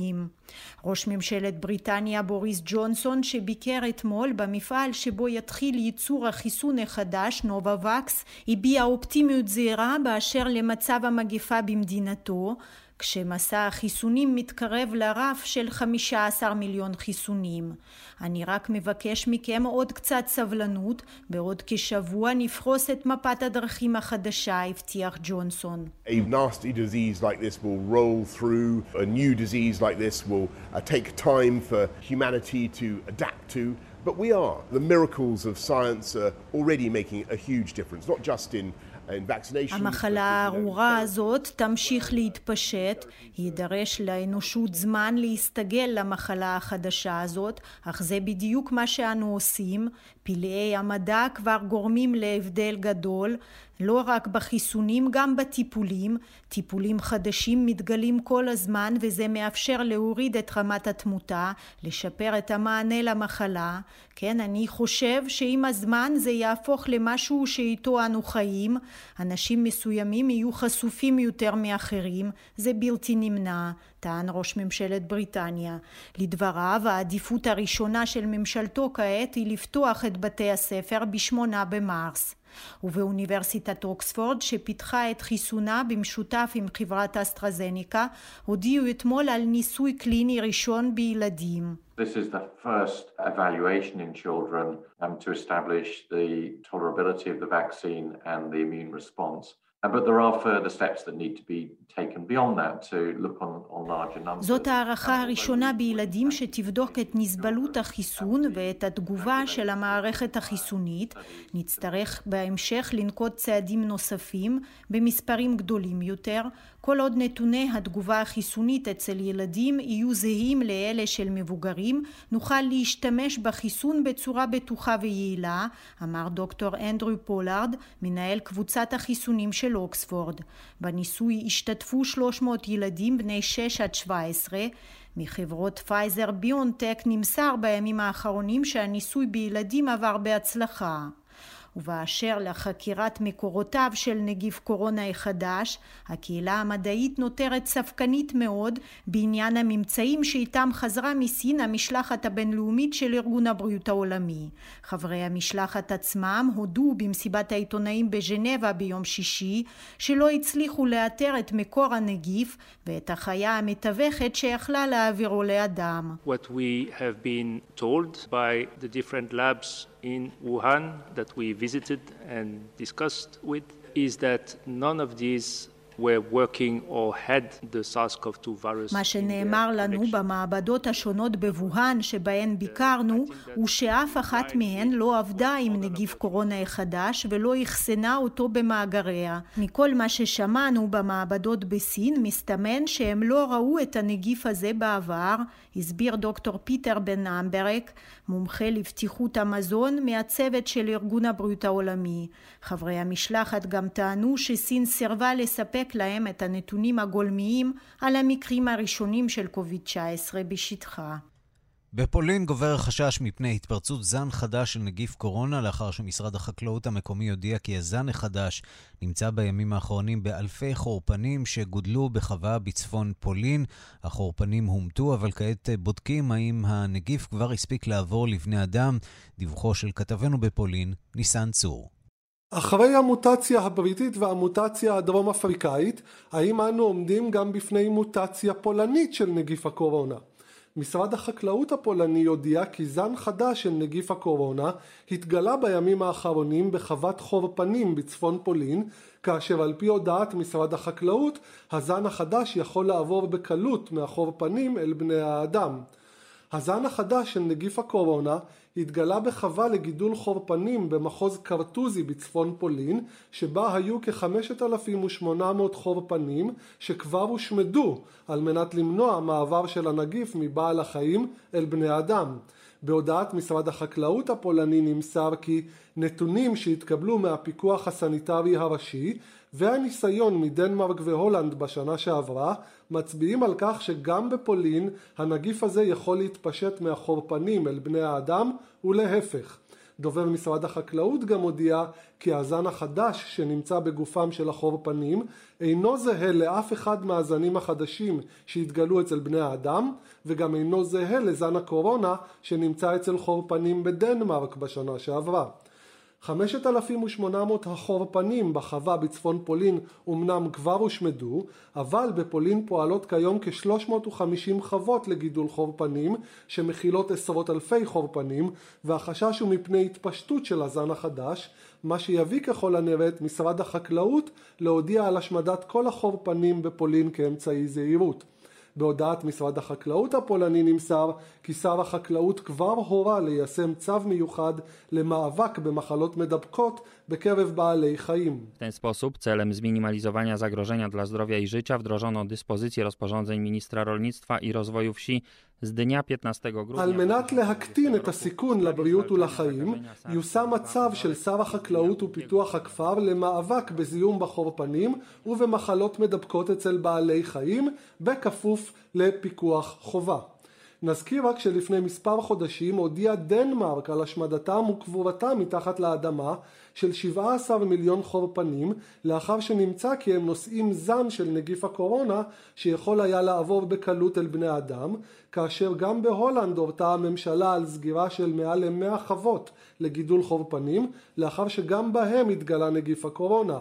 ראש ממשלת בריטניה בוריס ג'ונסון שביקר אתמול במפעל שבו יתחיל ייצור החיסון החדש נובווקס הביע אופטימיות זהירה באשר למצב המגפה במדינתו כשמסע החיסונים מתקרב לרף של 15 מיליון חיסונים. אני רק מבקש מכם עוד קצת סבלנות, בעוד כשבוע נפרוס את מפת הדרכים החדשה, הבטיח ג'ונסון. A nasty disease like this will roll through, a new disease like this will uh, take time for humanity to adapt to. But we are. The miracles of science are already making a huge difference, not just in המחלה הארורה הזאת תמשיך להתפשט, יידרש לאנושות זמן להסתגל למחלה החדשה הזאת, אך זה בדיוק מה שאנו עושים. פלאי המדע כבר גורמים להבדל גדול, לא רק בחיסונים, גם בטיפולים. טיפולים חדשים מתגלים כל הזמן וזה מאפשר להוריד את רמת התמותה, לשפר את המענה למחלה. כן, אני חושב שעם הזמן זה יהפוך למשהו שאיתו אנו חיים. אנשים מסוימים יהיו חשופים יותר מאחרים, זה בלתי נמנע. טען ראש ממשלת בריטניה. לדבריו, העדיפות הראשונה של ממשלתו כעת היא לפתוח את בתי הספר בשמונה במרס. ובאוניברסיטת אוקספורד שפיתחה את חיסונה במשותף עם חברת אסטרזניקה הודיעו אתמול על ניסוי קליני ראשון בילדים. This is the first evaluation in children um, to establish the tolerability of the vaccine and the immune response. But there are further steps that need to be taken beyond that to look on, on larger numbers. זאת הערכה הראשונה בילדים שתבדוק את נסבלות החיסון ואת התגובה של המערכת החיסונית. נצטרך בהמשך לנקוט צעדים נוספים במספרים גדולים יותר, כל עוד נתוני התגובה החיסונית אצל ילדים יהיו זהים לאלה של מבוגרים, נוכל להשתמש בחיסון בצורה בטוחה ויעילה, אמר דוקטור אנדרו פולארד, מנהל קבוצת החיסונים של אוקספורד. בניסוי השתתפו 300 ילדים בני 6 עד 17. מחברות פייזר ביונטק נמסר בימים האחרונים שהניסוי בילדים עבר בהצלחה. ובאשר לחקירת מקורותיו של נגיף קורונה החדש, הקהילה המדעית נותרת ספקנית מאוד בעניין הממצאים שאיתם חזרה מסין המשלחת הבינלאומית של ארגון הבריאות העולמי. חברי המשלחת עצמם הודו במסיבת העיתונאים בז'נבה ביום שישי שלא הצליחו לאתר את מקור הנגיף ואת החיה המתווכת שיכלה להעבירו לאדם. What we have been told by the different labs in Wuhan that we visited and discussed with is that none of these מה שנאמר לנו במעבדות השונות בווהאן שבהן ביקרנו הוא שאף אחת מהן לא עבדה עם נגיף קורונה החדש ולא אחסנה אותו במאגריה. מכל מה ששמענו במעבדות בסין מסתמן שהם לא ראו את הנגיף הזה בעבר, הסביר דוקטור פיטר בן אמברק, מומחה לבטיחות המזון מהצוות של ארגון הבריאות העולמי. חברי המשלחת גם טענו שסין סירבה לספק להם את הנתונים הגולמיים על המקרים הראשונים של קוביד-19 בשטחה. בפולין גובר החשש מפני התפרצות זן חדש של נגיף קורונה, לאחר שמשרד החקלאות המקומי הודיע כי הזן החדש נמצא בימים האחרונים באלפי חורפנים שגודלו בחווה בצפון פולין. החורפנים הומתו, אבל כעת בודקים האם הנגיף כבר הספיק לעבור לבני אדם. דיווחו של כתבנו בפולין, ניסן צור. אחרי המוטציה הבריטית והמוטציה הדרום אפריקאית, האם אנו עומדים גם בפני מוטציה פולנית של נגיף הקורונה? משרד החקלאות הפולני הודיע כי זן חדש של נגיף הקורונה התגלה בימים האחרונים בחוות חור פנים בצפון פולין, כאשר על פי הודעת משרד החקלאות, הזן החדש יכול לעבור בקלות מהחור פנים אל בני האדם. הזן החדש של נגיף הקורונה התגלה בחווה לגידול חורפנים במחוז קרטוזי בצפון פולין, שבה היו כ-5,800 חורפנים שכבר הושמדו על מנת למנוע מעבר של הנגיף מבעל החיים אל בני אדם. בהודעת משרד החקלאות הפולני נמסר כי נתונים שהתקבלו מהפיקוח הסניטרי הראשי והניסיון מדנמרק והולנד בשנה שעברה מצביעים על כך שגם בפולין הנגיף הזה יכול להתפשט מהחורפנים אל בני האדם ולהפך. דובר משרד החקלאות גם הודיע כי הזן החדש שנמצא בגופם של החורפנים אינו זהה לאף אחד מהזנים החדשים שהתגלו אצל בני האדם וגם אינו זהה לזן הקורונה שנמצא אצל חורפנים בדנמרק בשנה שעברה. 5,800 החורפנים בחווה בצפון פולין אמנם כבר הושמדו, אבל בפולין פועלות כיום כ-350 חוות לגידול חורפנים, שמכילות עשרות אלפי חורפנים, והחשש הוא מפני התפשטות של הזן החדש, מה שיביא ככל הנראה את משרד החקלאות להודיע על השמדת כל החורפנים בפולין כאמצעי זהירות. בהודעת משרד החקלאות הפולני נמסר כי שר החקלאות כבר הורה ליישם צו מיוחד למאבק במחלות מדבקות בקרב בעלי חיים. W ten sposób, celem zminimalizowania zagrożenia dla zdrowia i życia, wdrożono dyspozycje rozporządzeń ministra rolnictwa i rozwoju wsi z dnia 15 grudnia. על מנת להקטין את הסיכון לבריאות ולחיים, יושם הצו של שר החקלאות ופיתוח הכפר למאבק בזיהום בחורפנים ובמחלות מדבקות אצל בעלי חיים, בכפוף לפיקוח חובה. נזכיר רק שלפני מספר חודשים הודיעה דנמרק על השמדתם וקבורתם מתחת לאדמה של 17 מיליון חורפנים לאחר שנמצא כי הם נושאים זן של נגיף הקורונה שיכול היה לעבור בקלות אל בני אדם כאשר גם בהולנד הורתה הממשלה על סגירה של מעל ל-100 חוות לגידול חורפנים לאחר שגם בהם התגלה נגיף הקורונה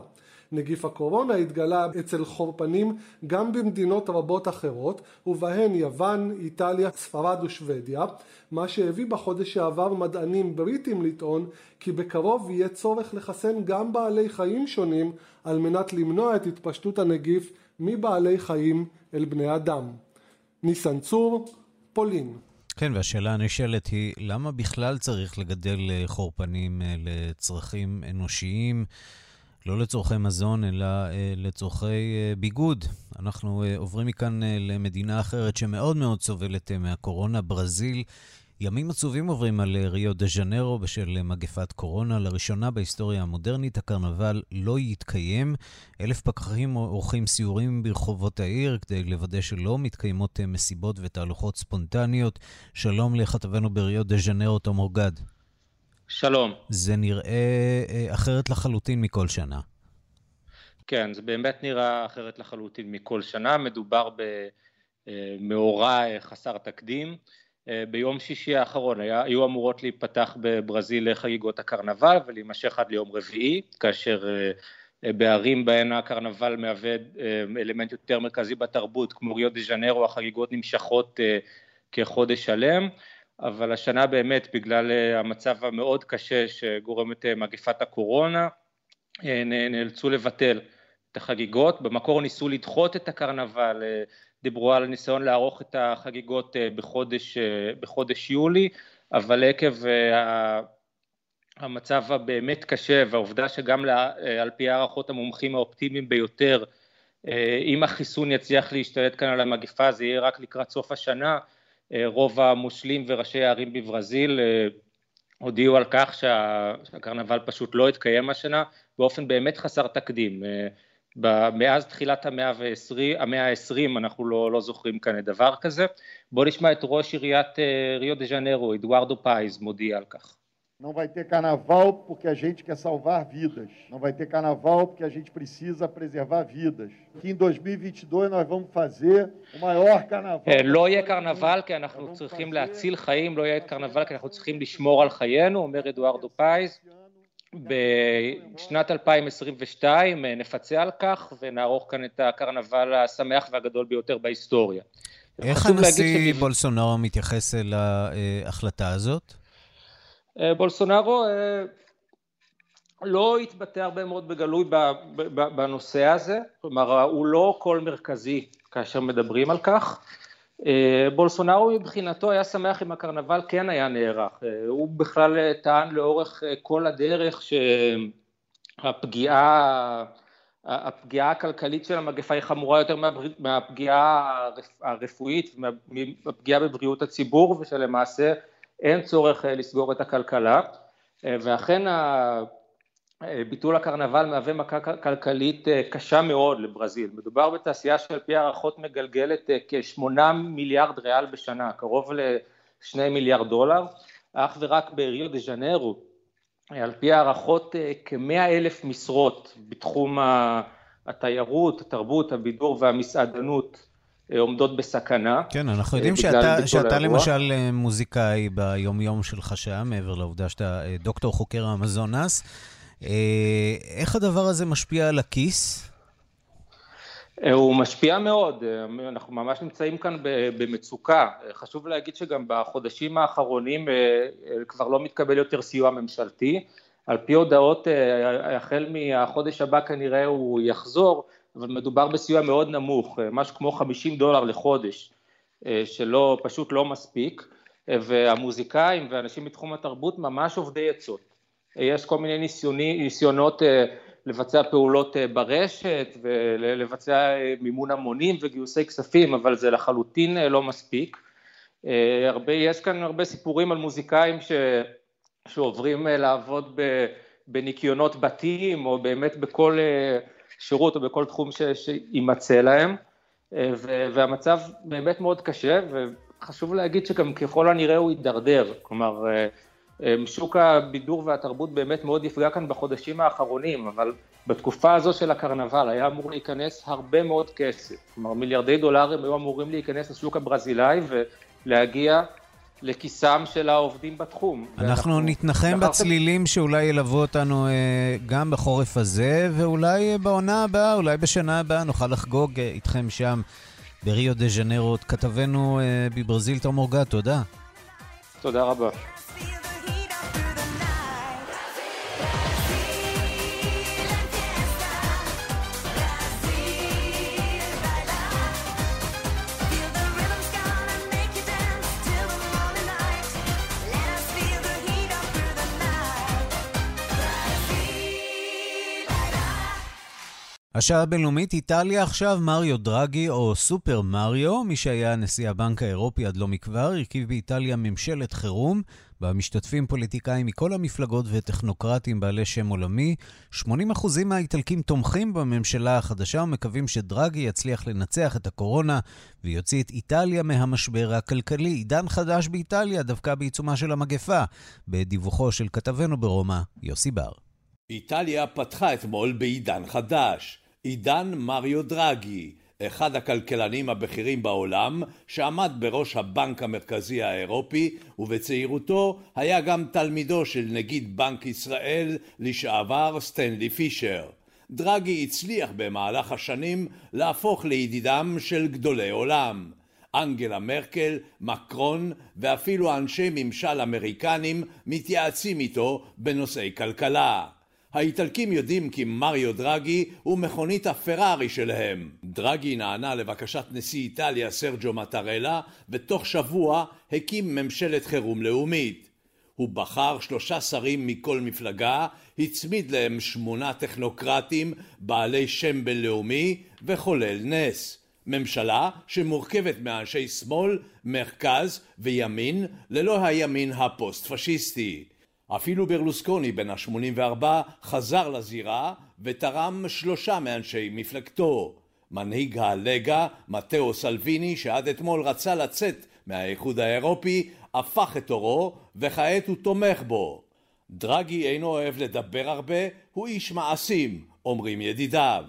נגיף הקורונה התגלה אצל חורפנים גם במדינות רבות אחרות, ובהן יוון, איטליה, ספרד ושוודיה, מה שהביא בחודש שעבר מדענים בריטים לטעון כי בקרוב יהיה צורך לחסן גם בעלי חיים שונים על מנת למנוע את התפשטות הנגיף מבעלי חיים אל בני אדם. ניסן צור, פולין. כן, והשאלה הנשאלת היא, למה בכלל צריך לגדל חורפנים אה, לצרכים אנושיים? לא לצורכי מזון, אלא אה, לצורכי אה, ביגוד. אנחנו אה, עוברים מכאן אה, למדינה אחרת שמאוד מאוד סובלת אה, מהקורונה, ברזיל. ימים עצובים עוברים על אה, ריו דה ז'נרו בשל אה, מגפת קורונה. לראשונה בהיסטוריה המודרנית הקרנבל לא יתקיים. אלף פקחים עורכים סיורים ברחובות העיר כדי לוודא שלא מתקיימות אה, מסיבות ותהלוכות ספונטניות. שלום לכתבנו בריו דה ז'נרו, תום אורגד. שלום. זה נראה אחרת לחלוטין מכל שנה. כן, זה באמת נראה אחרת לחלוטין מכל שנה. מדובר במאורע חסר תקדים. ביום שישי האחרון היה, היו אמורות להיפתח בברזיל חגיגות הקרנבל ולהימשך עד ליום רביעי, כאשר בערים בהן הקרנבל מהווה אלמנט יותר מרכזי בתרבות, כמו ריו דה ז'נרו, החגיגות נמשכות כחודש שלם, אבל השנה באמת בגלל המצב המאוד קשה שגורמת מגפת הקורונה, נאלצו לבטל את החגיגות, במקור ניסו לדחות את הקרנבל, דיברו על ניסיון לערוך את החגיגות בחודש, בחודש יולי, אבל עקב המצב הבאמת קשה והעובדה שגם על פי הערכות המומחים האופטימיים ביותר, אם החיסון יצליח להשתלט כאן על המגפה זה יהיה רק לקראת סוף השנה, רוב המושלים וראשי הערים בברזיל הודיעו על כך שהקרנבל פשוט לא יתקיים השנה באופן באמת חסר תקדים. מאז תחילת המאה ה-20, המאה ה-20 אנחנו לא, לא זוכרים כאן דבר כזה. בואו נשמע את ראש עיריית ריו דה ז'נרו, אדוארדו פייז, מודיע על כך. Não vai ter carnaval porque a gente quer salvar vidas. Não vai ter carnaval porque a gente precisa preservar vidas. Que em 2022 nós vamos fazer o maior carnaval. לא יהיה קרנבל כי אנחנו צריכים להציל חיים, לא יהיה קרנבל כי אנחנו צריכים לשמור על חיינו, אומר אדוארדו פייז. בשנת 2022 נפצה על כך ונערוך כאן את הקרנבל השמח והגדול ביותר בהיסטוריה. איך הנשיא בולסונארו מתייחס אל ההחלטה הזאת? בולסונארו לא התבטא הרבה מאוד בגלוי בנושא הזה, כלומר הוא לא קול מרכזי כאשר מדברים על כך. בולסונארו מבחינתו היה שמח אם הקרנבל כן היה נערך, הוא בכלל טען לאורך כל הדרך שהפגיעה הפגיעה הכלכלית של המגפה היא חמורה יותר מהפגיעה הרפואית, מהפגיעה בבריאות הציבור ושלמעשה אין צורך לסגור את הכלכלה ואכן ביטול הקרנבל מהווה מכה כלכלית קשה מאוד לברזיל, מדובר בתעשייה שעל פי הערכות מגלגלת כשמונה מיליארד ריאל בשנה, קרוב לשני מיליארד דולר, אך ורק בריו דה ז'נרו, על פי הערכות כמאה אלף משרות בתחום התיירות, התרבות, הבידור והמסעדנות עומדות בסכנה. כן, אנחנו יודעים שאתה, שאתה למשל מוזיקאי ביום יום שלך שם, מעבר לעובדה שאתה דוקטור חוקר האמזונס. איך הדבר הזה משפיע על הכיס? הוא משפיע מאוד, אנחנו ממש נמצאים כאן במצוקה. חשוב להגיד שגם בחודשים האחרונים כבר לא מתקבל יותר סיוע ממשלתי. על פי הודעות, החל מהחודש הבא כנראה הוא יחזור, אבל מדובר בסיוע מאוד נמוך, משהו כמו 50 דולר לחודש, שלא, פשוט לא מספיק, והמוזיקאים ואנשים בתחום התרבות ממש עובדי עצות. יש כל מיני ניסיוני, ניסיונות לבצע פעולות ברשת ולבצע מימון המונים וגיוסי כספים, אבל זה לחלוטין לא מספיק. הרבה, יש כאן הרבה סיפורים על מוזיקאים ש, שעוברים לעבוד בניקיונות בתים או באמת בכל שירות או בכל תחום שימצא להם, והמצב באמת מאוד קשה וחשוב להגיד שגם ככל הנראה הוא יידרדר, כלומר שוק הבידור והתרבות באמת מאוד יפגע כאן בחודשים האחרונים, אבל בתקופה הזו של הקרנבל היה אמור להיכנס הרבה מאוד כסף, כלומר מיליארדי דולרים היו אמורים להיכנס לשוק הברזילאי ולהגיע לכיסם של העובדים בתחום. אנחנו נתנחם בצלילים שאולי ילוו אותנו גם בחורף הזה, ואולי בעונה הבאה, אולי בשנה הבאה נוכל לחגוג איתכם שם בריו דה ז'נרו. כתבנו בברזיל, תום אורגה, תודה. תודה רבה. השעה הבינלאומית, איטליה עכשיו, מריו דרגי או סופר מריו, מי שהיה נשיא הבנק האירופי עד לא מכבר, הרכיב באיטליה ממשלת חירום, בה משתתפים פוליטיקאים מכל המפלגות וטכנוקרטים בעלי שם עולמי. 80% מהאיטלקים תומכים בממשלה החדשה ומקווים שדרגי יצליח לנצח את הקורונה ויוציא את איטליה מהמשבר הכלכלי. עידן חדש באיטליה, דווקא בעיצומה של המגפה, בדיווחו של כתבנו ברומא, יוסי בר. איטליה פתחה אתמול בעידן חדש. עידן מריו דרגי, אחד הכלכלנים הבכירים בעולם, שעמד בראש הבנק המרכזי האירופי, ובצעירותו היה גם תלמידו של נגיד בנק ישראל לשעבר סטנלי פישר. דרגי הצליח במהלך השנים להפוך לידידם של גדולי עולם. אנגלה מרקל, מקרון ואפילו אנשי ממשל אמריקנים מתייעצים איתו בנושאי כלכלה. האיטלקים יודעים כי מריו דרגי הוא מכונית הפרארי שלהם. דרגי נענה לבקשת נשיא איטליה סרג'ו מטרלה, ותוך שבוע הקים ממשלת חירום לאומית. הוא בחר שלושה שרים מכל מפלגה, הצמיד להם שמונה טכנוקרטים בעלי שם בינלאומי וחולל נס. ממשלה שמורכבת מאנשי שמאל, מרכז וימין, ללא הימין הפוסט-פשיסטי. אפילו ברלוסקוני בן ה-84 חזר לזירה ותרם שלושה מאנשי מפלגתו. מנהיג הלגה, מתאו סלוויני, שעד אתמול רצה לצאת מהאיחוד האירופי, הפך את עורו וכעת הוא תומך בו. דרגי אינו אוהב לדבר הרבה, הוא איש מעשים, אומרים ידידיו.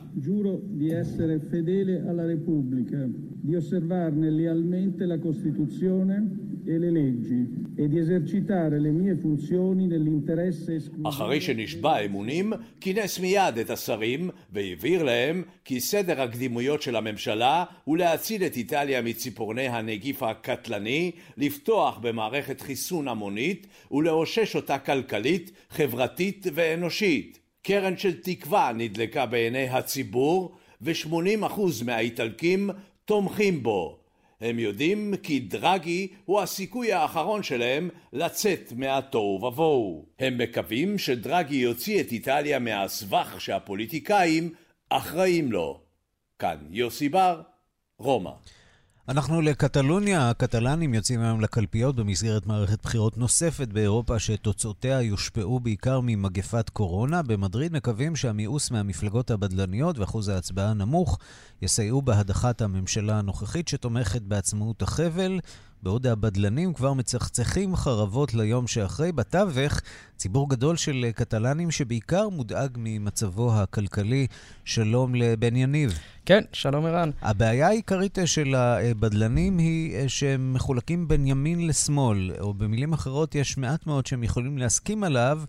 Di osservarne lealmente la Costituzione e le leggi e di esercitare le mie funzioni nell'interesse esclusivo. אחרי שנשבע אמונים, כינס מיד את השרים והבהיר להם כי סדר הקדימויות של הממשלה הוא להציל את איטליה מציפורני הנגיף הקטלני, לפתוח במערכת חיסון המונית ולאושש אותה כלכלית, חברתית ואנושית. קרן של תקווה נדלקה בעיני הציבור ו-80% מהאיטלקים תומכים בו. הם יודעים כי דרגי הוא הסיכוי האחרון שלהם לצאת מהתוהו ובוהו. הם מקווים שדרגי יוציא את איטליה מהסבך שהפוליטיקאים אחראים לו. כאן יוסי בר, רומא. אנחנו לקטלוניה, הקטלנים יוצאים היום לקלפיות במסגרת מערכת בחירות נוספת באירופה שתוצאותיה יושפעו בעיקר ממגפת קורונה. במדריד מקווים שהמיאוס מהמפלגות הבדלניות ואחוז ההצבעה הנמוך יסייעו בהדחת הממשלה הנוכחית שתומכת בעצמאות החבל. בעוד הבדלנים כבר מצחצחים חרבות ליום שאחרי. בתווך, ציבור גדול של קטלנים שבעיקר מודאג ממצבו הכלכלי. שלום לבן יניב. כן, שלום ערן. הבעיה העיקרית של הבדלנים היא שהם מחולקים בין ימין לשמאל, או במילים אחרות, יש מעט מאוד שהם יכולים להסכים עליו.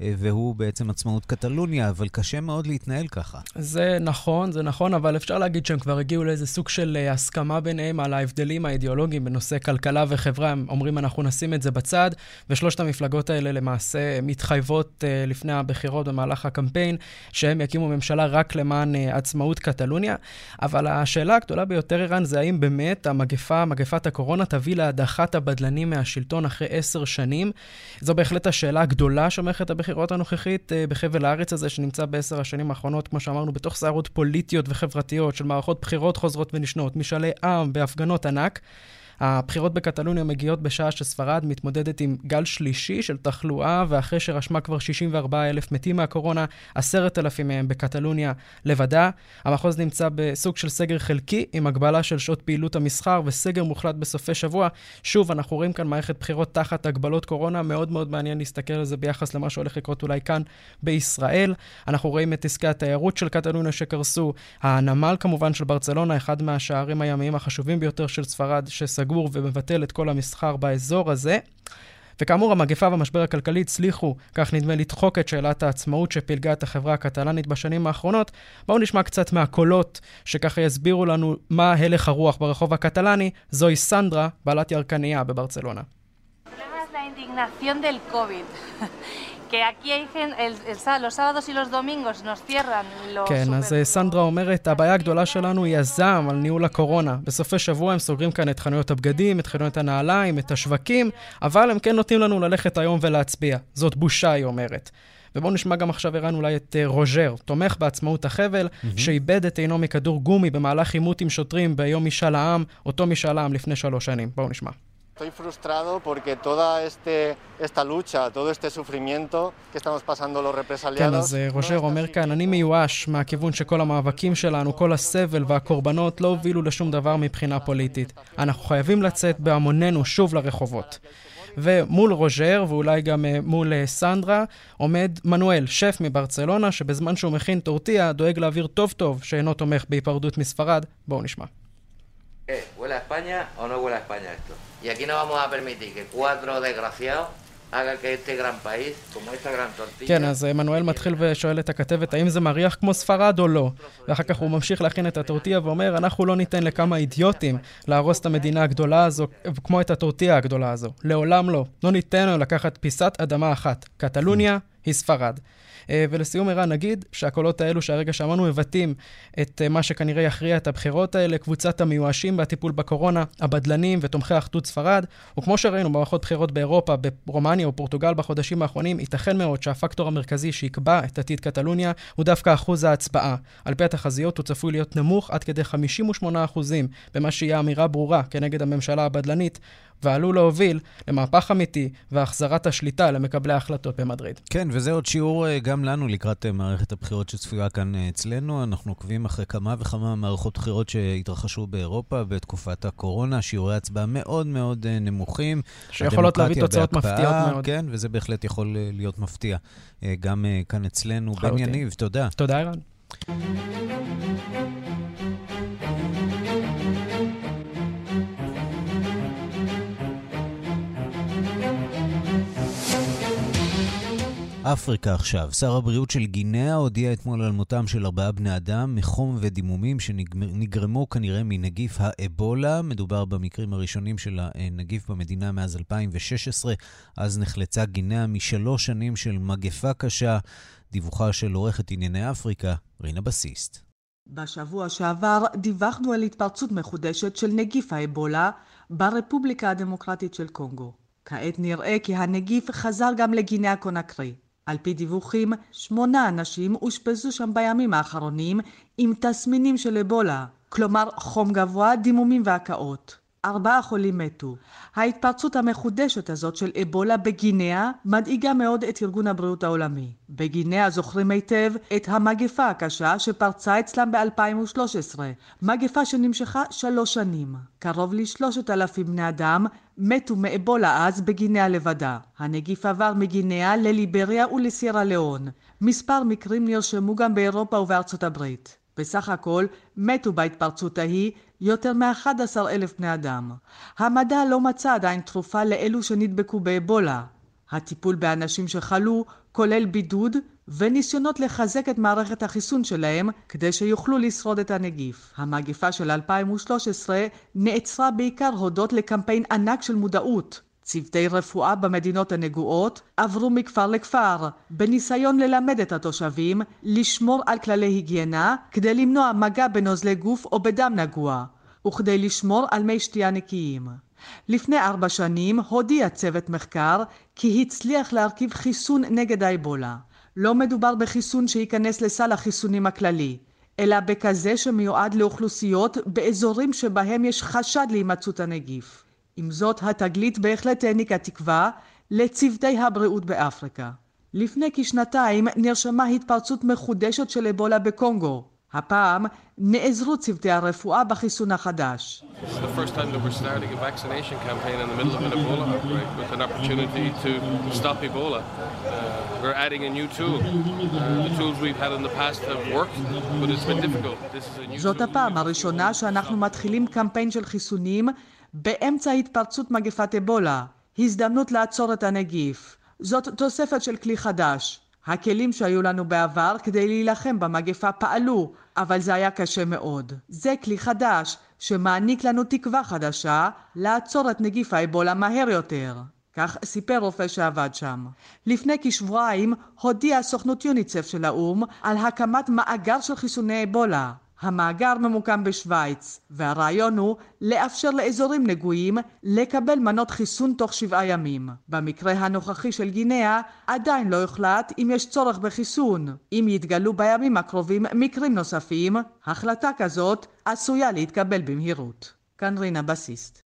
והוא בעצם עצמאות קטלוניה, אבל קשה מאוד להתנהל ככה. זה נכון, זה נכון, אבל אפשר להגיד שהם כבר הגיעו לאיזה סוג של אה, הסכמה ביניהם על ההבדלים האידיאולוגיים בנושא כלכלה וחברה. הם אומרים, אנחנו נשים את זה בצד, ושלושת המפלגות האלה למעשה מתחייבות אה, לפני הבחירות במהלך הקמפיין, שהם יקימו ממשלה רק למען אה, עצמאות קטלוניה. אבל השאלה הגדולה ביותר, ערן, זה האם באמת המגפה, מגפת הקורונה, תביא להדחת הבדלנים מהשלטון אחרי עשר שנים. זו בהחלט השאלה הגדולה מערכת הבחירות. הבחירות הנוכחית אה, בחבל הארץ הזה, שנמצא בעשר השנים האחרונות, כמו שאמרנו, בתוך סערות פוליטיות וחברתיות של מערכות בחירות חוזרות ונשנות, משאלי עם והפגנות ענק. הבחירות בקטלוניה מגיעות בשעה שספרד מתמודדת עם גל שלישי של תחלואה, ואחרי שרשמה כבר 64 אלף מתים מהקורונה, 10,000 מהם בקטלוניה לבדה. המחוז נמצא בסוג של סגר חלקי, עם הגבלה של שעות פעילות המסחר וסגר מוחלט בסופי שבוע. שוב, אנחנו רואים כאן מערכת בחירות תחת הגבלות קורונה, מאוד מאוד מעניין להסתכל על זה ביחס למה שהולך לקרות אולי כאן בישראל. אנחנו רואים את עסקי התיירות של קטלוניה שקרסו, הנמל כמובן של ברצלונה, אחד מהשערים הימיים החשובים ביותר של ספרד, שסגרו. סגור ומבטל את כל המסחר באזור הזה. וכאמור, המגפה והמשבר הכלכלי הצליחו, כך נדמה, לדחוק את שאלת העצמאות שפילגה את החברה הקטלנית בשנים האחרונות. בואו נשמע קצת מהקולות שככה יסבירו לנו מה הלך הרוח ברחוב הקטלני. זוהי סנדרה, בעלת ירקניה בברצלונה. Que aquí hay el, el, los sábados y los domingos nos cierran los... כן, אז סנדרה אומרת, הבעיה הגדולה שלנו היא הזעם על ניהול הקורונה. בסופי שבוע הם סוגרים כאן את חנויות הבגדים, את חנויות הנעליים, את השווקים, אבל הם כן נותנים לנו ללכת היום ולהצביע. זאת בושה, היא אומרת. ובואו נשמע גם עכשיו, ערן, אולי את רוז'ר, תומך בעצמאות החבל, mm-hmm. שאיבד את עינו מכדור גומי במהלך עימות עם שוטרים ביום משאל העם, אותו משאל העם לפני שלוש שנים. בואו נשמע. Estoy frustrado porque toda este, esta lucha, todo este sufrimiento que estamos pasando los represaliados... כן, אז רוז'ר אומר כאן, אני מיואש מהכיוון שכל המאבקים שלנו, כל הסבל והקורבנות לא הובילו לשום דבר מבחינה פוליטית. אנחנו חייבים לצאת בהמוננו שוב לרחובות. ומול רוז'ר, ואולי גם מול סנדרה, עומד מנואל, שף מברצלונה, שבזמן שהוא מכין טורטיה, דואג להעביר טוב טוב שאינו תומך בהיפרדות מספרד. בואו נשמע. ¿Huele a España o no huele a España esto? Y aquí no vamos a permitir que cuatro desgraciados. כן, אז מנואל מתחיל ושואל את הכתבת האם זה מריח כמו ספרד או לא. ואחר כך הוא ממשיך להכין את הטורטיה ואומר, אנחנו לא ניתן לכמה אידיוטים להרוס את המדינה הגדולה הזו, כמו את הטורטיה הגדולה הזו. לעולם לא. לא ניתן לו לקחת פיסת אדמה אחת. קטלוניה היא ספרד. ולסיום ערן נגיד שהקולות האלו שהרגע שמענו מבטאים את מה שכנראה יכריע את הבחירות האלה, קבוצת המיואשים בטיפול בקורונה, הבדלנים ותומכי אחדות ספרד, וכמו שראינו במערכות בחירות באירופה, ברומניה ופורטוגל בחודשים האחרונים, ייתכן מאוד שהפקטור המרכזי שיקבע את עתיד קטלוניה הוא דווקא אחוז ההצבעה. על פי התחזיות הוא צפוי להיות נמוך עד כדי 58% במה שיהיה אמירה ברורה כנגד הממשלה הבדלנית. ועלול להוביל למהפך אמיתי והחזרת השליטה למקבלי ההחלטות במדריד. כן, וזה עוד שיעור גם לנו לקראת מערכת הבחירות שצפויה כאן אצלנו. אנחנו עוקבים אחרי כמה וכמה מערכות בחירות שהתרחשו באירופה בתקופת הקורונה, שיעורי הצבעה מאוד מאוד נמוכים. שיכולות להביא תוצאות בהקפאה, מפתיעות מאוד. כן, וזה בהחלט יכול להיות מפתיע. גם כאן אצלנו. בן יניב, תודה. תודה, ערן. אפריקה עכשיו. שר הבריאות של גינאה הודיע אתמול על מותם של ארבעה בני אדם מחום ודימומים שנגרמו כנראה מנגיף האבולה. מדובר במקרים הראשונים של הנגיף במדינה מאז 2016. אז נחלצה גינאה משלוש שנים של מגפה קשה. דיווחה של עורכת ענייני אפריקה, רינה בסיסט. בשבוע שעבר דיווחנו על התפרצות מחודשת של נגיף האבולה ברפובליקה הדמוקרטית של קונגו. כעת נראה כי הנגיף חזר גם לגינאה קונקרי. על פי דיווחים, שמונה אנשים אושפזו שם בימים האחרונים עם תסמינים של אבולה, כלומר חום גבוה, דימומים והקאות. ארבעה חולים מתו. ההתפרצות המחודשת הזאת של אבולה בגינאה מדאיגה מאוד את ארגון הבריאות העולמי. בגינאה זוכרים היטב את המגפה הקשה שפרצה אצלם ב-2013, מגפה שנמשכה שלוש שנים. קרוב לשלושת אלפים בני אדם מתו מאבולה אז בגינאה לבדה. הנגיף עבר מגינאה לליבריה ולסירה ליאון. מספר מקרים נרשמו גם באירופה ובארצות הברית. בסך הכל מתו בהתפרצות ההיא יותר מ-11 אלף בני אדם. המדע לא מצא עדיין תרופה לאלו שנדבקו באבולה. הטיפול באנשים שחלו כולל בידוד וניסיונות לחזק את מערכת החיסון שלהם כדי שיוכלו לשרוד את הנגיף. המגפה של 2013 נעצרה בעיקר הודות לקמפיין ענק של מודעות. צוותי רפואה במדינות הנגועות עברו מכפר לכפר בניסיון ללמד את התושבים לשמור על כללי היגיינה כדי למנוע מגע בנוזלי גוף או בדם נגוע וכדי לשמור על מי שתייה נקיים. לפני ארבע שנים הודיע צוות מחקר כי הצליח להרכיב חיסון נגד האבולה. לא מדובר בחיסון שייכנס לסל החיסונים הכללי, אלא בכזה שמיועד לאוכלוסיות באזורים שבהם יש חשד להימצאות הנגיף. עם זאת, התגלית בהחלט העניקה תקווה לצוותי הבריאות באפריקה. לפני כשנתיים נרשמה התפרצות מחודשת של אבולה בקונגו. הפעם נעזרו צוותי הרפואה בחיסון החדש. זאת הפעם הראשונה שאנחנו מתחילים קמפיין של חיסונים באמצע התפרצות מגפת אבולה, הזדמנות לעצור את הנגיף. זאת תוספת של כלי חדש. הכלים שהיו לנו בעבר כדי להילחם במגפה פעלו, אבל זה היה קשה מאוד. זה כלי חדש, שמעניק לנו תקווה חדשה לעצור את נגיף האבולה מהר יותר. כך סיפר רופא שעבד שם. לפני כשבועיים הודיעה סוכנות יוניצף של האו"ם על הקמת מאגר של חיסוני אבולה. המאגר ממוקם בשוויץ, והרעיון הוא לאפשר לאזורים נגועים לקבל מנות חיסון תוך שבעה ימים. במקרה הנוכחי של גינאה עדיין לא יוחלט אם יש צורך בחיסון. אם יתגלו בימים הקרובים מקרים נוספים, החלטה כזאת עשויה להתקבל במהירות. כאן רינה בסיסט.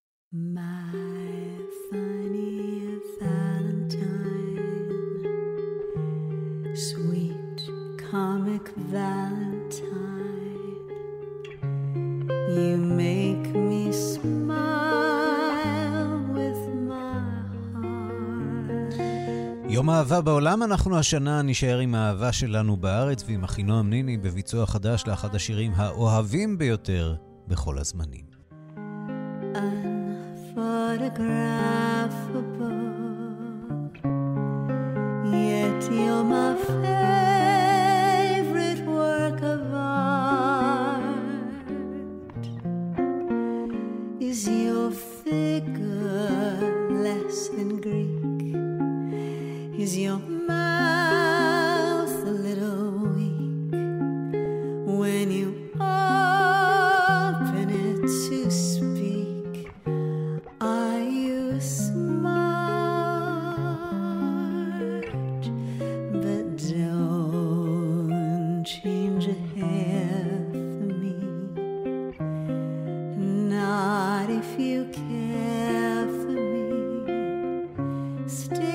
Comic Valentine. יום אהבה בעולם, אנחנו השנה נשאר עם האהבה שלנו בארץ ועם אחינועם ניני בביצוע חדש לאחד השירים האוהבים ביותר בכל הזמנים. Yet you're my favorite Is your mouth a little weak when you open it to speak? Are you smart? But don't change a hair for me. Not if you care for me. Stay,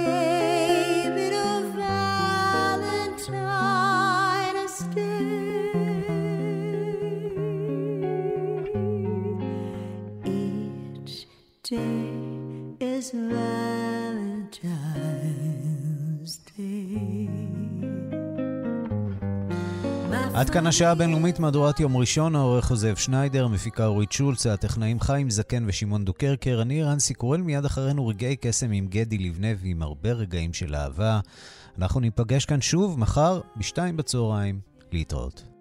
עד כאן השעה הבינלאומית מהדורת יום ראשון, העורך הוא זאב שניידר, המפיקה אורית שולץ, הטכנאים חיים זקן ושמעון דוקרקר, אני רנסי קורל, מיד אחרינו רגעי קסם עם גדי לבנה ועם הרבה רגעים של אהבה. אנחנו ניפגש כאן שוב מחר בשתיים בצהריים. להתראות.